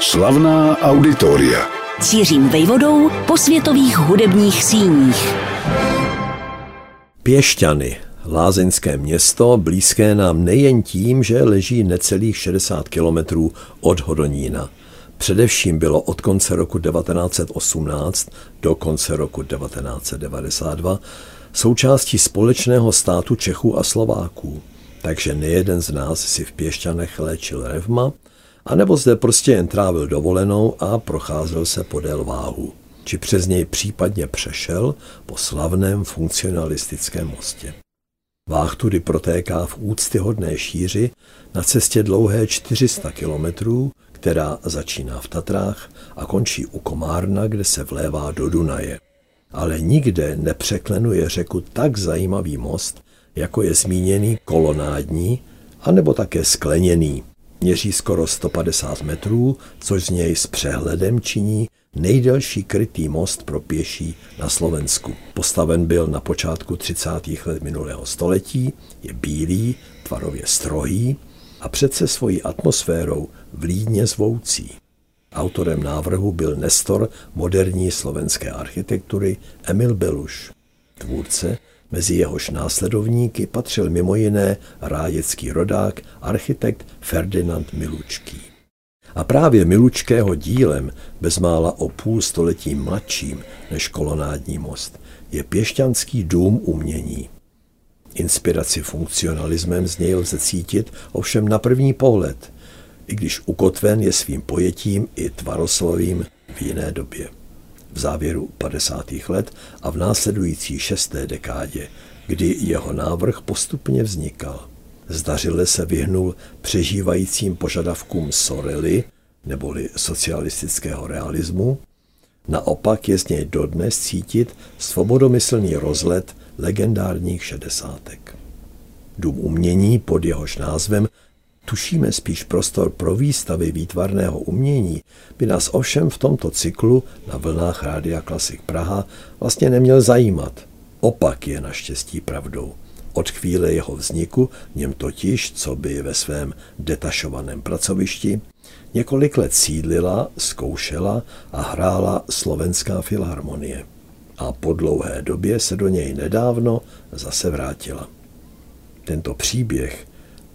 Slavná auditoria. Cířím vejvodou po světových hudebních síních. Pěšťany, lázeňské město, blízké nám nejen tím, že leží necelých 60 kilometrů od Hodonína. Především bylo od konce roku 1918 do konce roku 1992 součástí společného státu Čechů a Slováků. Takže nejeden z nás si v Pěšťanech léčil revma, anebo zde prostě jen trávil dovolenou a procházel se podél váhu, či přes něj případně přešel po slavném funkcionalistickém mostě. Váh tudy protéká v úctyhodné šíři na cestě dlouhé 400 kilometrů, která začíná v Tatrách a končí u Komárna, kde se vlévá do Dunaje. Ale nikde nepřeklenuje řeku tak zajímavý most, jako je zmíněný kolonádní, anebo také skleněný. Měří skoro 150 metrů, což z něj s přehledem činí nejdelší krytý most pro pěší na Slovensku. Postaven byl na počátku 30. let minulého století, je bílý, tvarově strohý a přece svojí atmosférou vlídně zvoucí. Autorem návrhu byl nestor moderní slovenské architektury Emil Beluš. Tvůrce, mezi jehož následovníky patřil mimo jiné rájecký rodák, architekt Ferdinand Milučký. A právě Milučkého dílem, bezmála o půl století mladším než kolonádní most, je Pěšťanský dům umění. Inspiraci funkcionalismem z něj lze cítit ovšem na první pohled, i když ukotven je svým pojetím i tvaroslovím v jiné době. V závěru 50. let a v následující šesté dekádě, kdy jeho návrh postupně vznikal. Zdařile se vyhnul přežívajícím požadavkům Sorely, neboli socialistického realismu, naopak je z něj dodnes cítit svobodomyslný rozlet legendárních šedesátek. Dům umění pod jehož názvem tušíme spíš prostor pro výstavy výtvarného umění, by nás ovšem v tomto cyklu na vlnách Rádia Klasik Praha vlastně neměl zajímat. Opak je naštěstí pravdou. Od chvíle jeho vzniku, něm totiž, co by ve svém detašovaném pracovišti, několik let sídlila, zkoušela a hrála slovenská filharmonie. A po dlouhé době se do něj nedávno zase vrátila. Tento příběh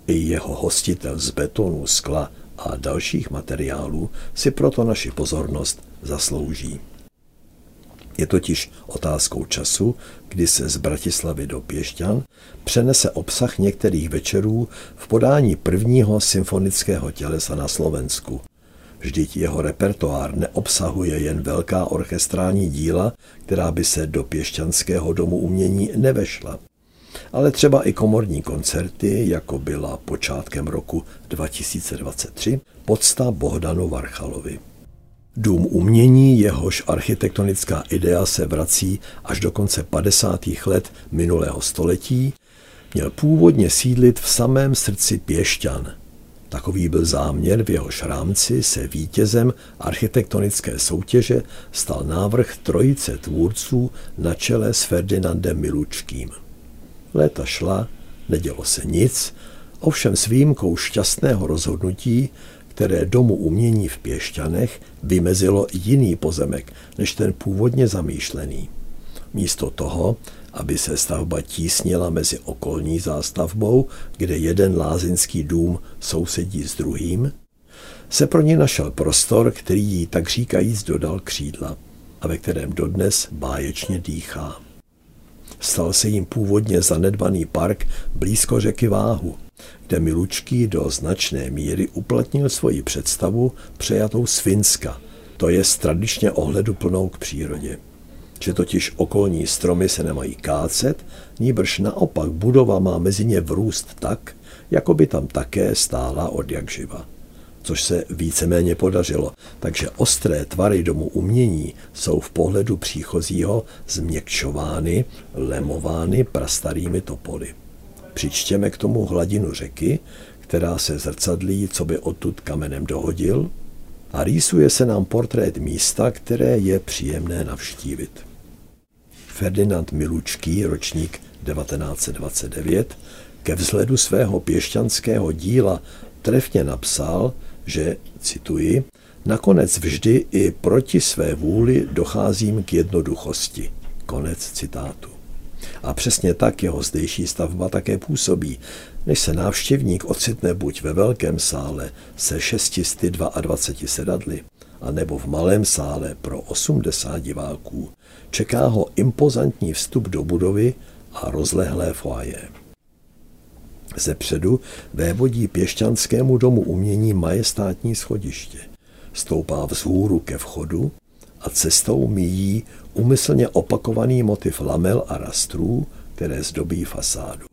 jeho hostitel z betonu, skla a dalších materiálů si proto naši pozornost zaslouží. Je totiž otázkou času, kdy se z Bratislavy do Pěšťan přenese obsah některých večerů v podání prvního symfonického tělesa na Slovensku. Vždyť jeho repertoár neobsahuje jen velká orchestrální díla, která by se do Pěšťanského domu umění nevešla ale třeba i komorní koncerty, jako byla počátkem roku 2023 podsta Bohdanu Varchalovi. Dům umění, jehož architektonická idea se vrací až do konce 50. let minulého století, měl původně sídlit v samém srdci Pěšťan. Takový byl záměr, v jehož rámci se vítězem architektonické soutěže stal návrh trojice tvůrců na čele s Ferdinandem Milučkým. Léta šla, nedělo se nic, ovšem s výjimkou šťastného rozhodnutí, které domu umění v Pěšťanech vymezilo jiný pozemek než ten původně zamýšlený. Místo toho, aby se stavba tísnila mezi okolní zástavbou, kde jeden lázeňský dům sousedí s druhým, se pro ně našel prostor, který jí tak říkajíc dodal křídla a ve kterém dodnes báječně dýchá. Stal se jim původně zanedbaný park blízko řeky Váhu, kde Milučký do značné míry uplatnil svoji představu přejatou z Finska, to je tradičně ohleduplnou k přírodě. Že totiž okolní stromy se nemají kácet, níbrž naopak budova má mezi ně vrůst tak, jako by tam také stála od jak živa což se víceméně podařilo. Takže ostré tvary domu umění jsou v pohledu příchozího změkčovány, lemovány prastarými topoly. Přičtěme k tomu hladinu řeky, která se zrcadlí, co by odtud kamenem dohodil, a rýsuje se nám portrét místa, které je příjemné navštívit. Ferdinand Milučký, ročník 1929, ke vzhledu svého pěšťanského díla trefně napsal, že, cituji, Nakonec vždy i proti své vůli docházím k jednoduchosti. Konec citátu. A přesně tak jeho zdejší stavba také působí. Než se návštěvník ocitne buď ve velkém sále se 622 sedadly, anebo v malém sále pro 80 diváků, čeká ho impozantní vstup do budovy a rozlehlé foaje. Ze předu vévodí pěšťanskému domu umění majestátní schodiště. Stoupá vzhůru ke vchodu a cestou míjí umyslně opakovaný motiv lamel a rastrů, které zdobí fasádu.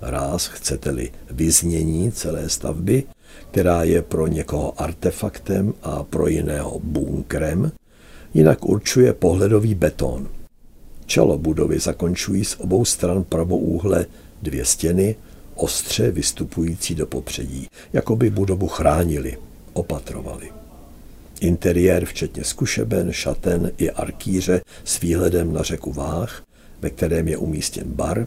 Ráz, chcete-li, vyznění celé stavby, která je pro někoho artefaktem a pro jiného bunkrem, jinak určuje pohledový beton. Čelo budovy zakončují z obou stran pravoúhle dvě stěny, ostře vystupující do popředí, jako by budovu chránili, opatrovali. Interiér včetně zkušeben, šaten i arkýře s výhledem na řeku Váh, ve kterém je umístěn bar,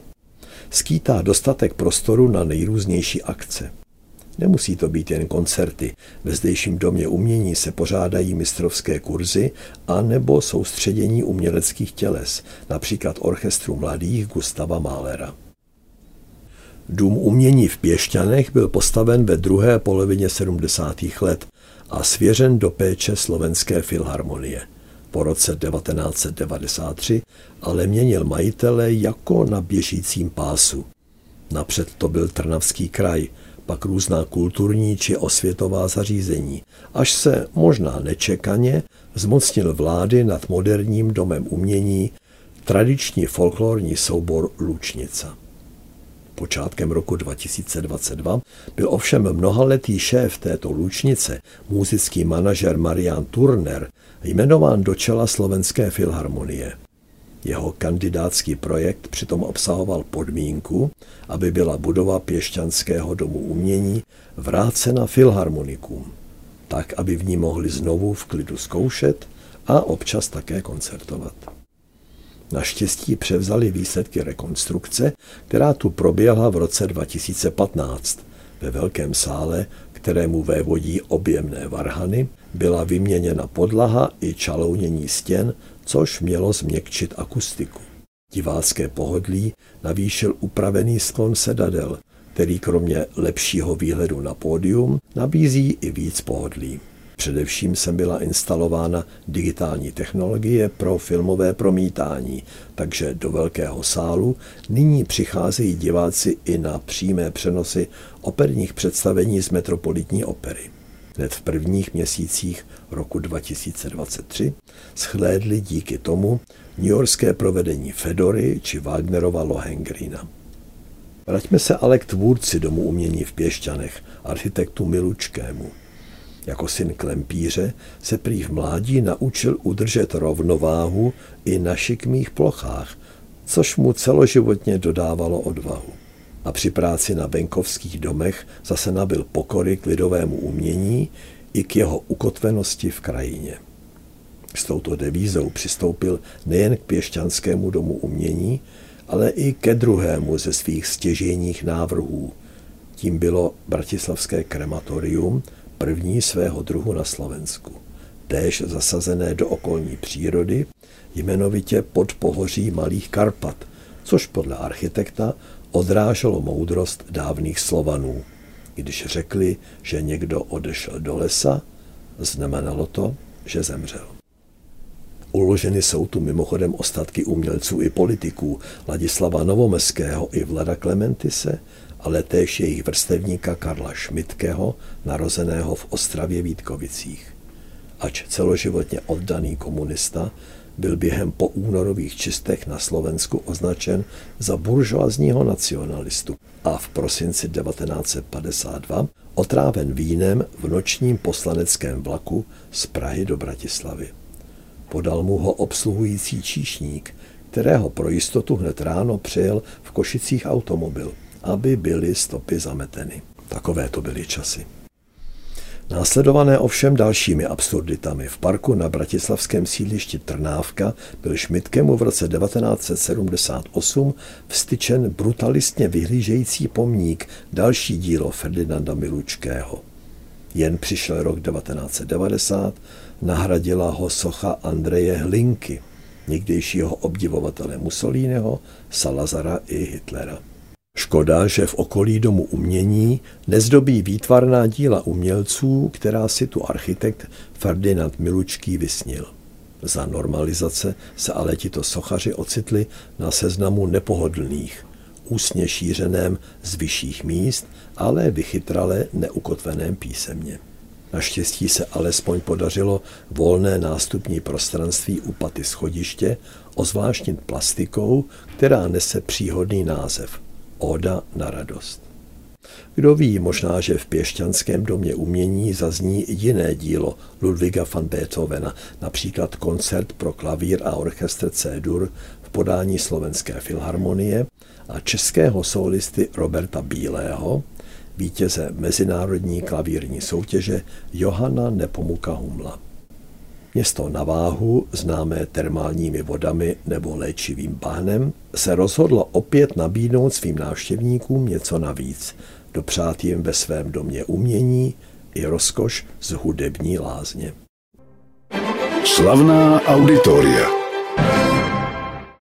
skýtá dostatek prostoru na nejrůznější akce. Nemusí to být jen koncerty. Ve zdejším domě umění se pořádají mistrovské kurzy a nebo soustředění uměleckých těles, například orchestru mladých Gustava Mahlera. Dům umění v Pěšťanech byl postaven ve druhé polovině 70. let a svěřen do péče Slovenské filharmonie. Po roce 1993 ale měnil majitele jako na běžícím pásu. Napřed to byl Trnavský kraj, pak různá kulturní či osvětová zařízení, až se možná nečekaně zmocnil vlády nad moderním domem umění tradiční folklorní soubor Lučnica. Počátkem roku 2022 byl ovšem mnohaletý šéf této lučnice, muzický manažer Marian Turner, jmenován do čela Slovenské filharmonie. Jeho kandidátský projekt přitom obsahoval podmínku, aby byla budova Pěšťanského domu umění vrácena filharmonikům, tak aby v ní mohli znovu v klidu zkoušet a občas také koncertovat. Naštěstí převzali výsledky rekonstrukce, která tu proběhla v roce 2015. Ve velkém sále, kterému vévodí objemné varhany, byla vyměněna podlaha i čalounění stěn, což mělo změkčit akustiku. Divácké pohodlí navýšil upravený sklon sedadel, který kromě lepšího výhledu na pódium nabízí i víc pohodlí. Především sem byla instalována digitální technologie pro filmové promítání, takže do velkého sálu nyní přicházejí diváci i na přímé přenosy operních představení z Metropolitní opery. Hned v prvních měsících roku 2023 schlédli díky tomu Yorkské provedení Fedory či Wagnerova Lohengrina. Vraťme se ale k tvůrci domu umění v Pěšťanech, architektu Milučkému. Jako syn klempíře se prý v mládí naučil udržet rovnováhu i na šikmých plochách, což mu celoživotně dodávalo odvahu. A při práci na venkovských domech zase nabil pokory k lidovému umění i k jeho ukotvenosti v krajině. S touto devízou přistoupil nejen k pěšťanskému domu umění, ale i ke druhému ze svých stěžejních návrhů. Tím bylo Bratislavské krematorium, první svého druhu na Slovensku. Též zasazené do okolní přírody, jmenovitě pod pohoří Malých Karpat, což podle architekta odráželo moudrost dávných Slovanů. Když řekli, že někdo odešel do lesa, znamenalo to, že zemřel. Uloženy jsou tu mimochodem ostatky umělců i politiků Ladislava Novomeského i Vlada Klementise, ale též jejich vrstevníka Karla Šmitkého, narozeného v Ostravě Vítkovicích. Ač celoživotně oddaný komunista, byl během po únorových čistech na Slovensku označen za buržoazního nacionalistu a v prosinci 1952 otráven vínem v nočním poslaneckém vlaku z Prahy do Bratislavy. Podal mu ho obsluhující číšník, kterého pro jistotu hned ráno přijel v Košicích automobil – aby byly stopy zameteny. Takové to byly časy. Následované ovšem dalšími absurditami. V parku na bratislavském sídlišti Trnávka byl Šmitkemu v roce 1978 vstyčen brutalistně vyhlížející pomník, další dílo Ferdinanda Milučkého. Jen přišel rok 1990, nahradila ho socha Andreje Hlinky, někdejšího obdivovatele Mussoliniho, Salazara i Hitlera. Škoda, že v okolí domu umění nezdobí výtvarná díla umělců, která si tu architekt Ferdinand Milučký vysnil. Za normalizace se ale tito sochaři ocitli na seznamu nepohodlných, úsně šířeném z vyšších míst, ale vychytrale neukotveném písemně. Naštěstí se alespoň podařilo volné nástupní prostranství u paty schodiště ozvláštnit plastikou, která nese příhodný název Oda na radost. Kdo ví, možná, že v Pěšťanském domě umění zazní jiné dílo Ludwiga van Beethovena, například koncert pro klavír a orchestr C-dur v podání Slovenské filharmonie a českého solisty Roberta Bílého, vítěze mezinárodní klavírní soutěže Johana Nepomuka Humla. Město na váhu, známé termálními vodami nebo léčivým bahnem, se rozhodlo opět nabídnout svým návštěvníkům něco navíc, dopřát jim ve svém domě umění i rozkoš z hudební lázně. Slavná auditoria.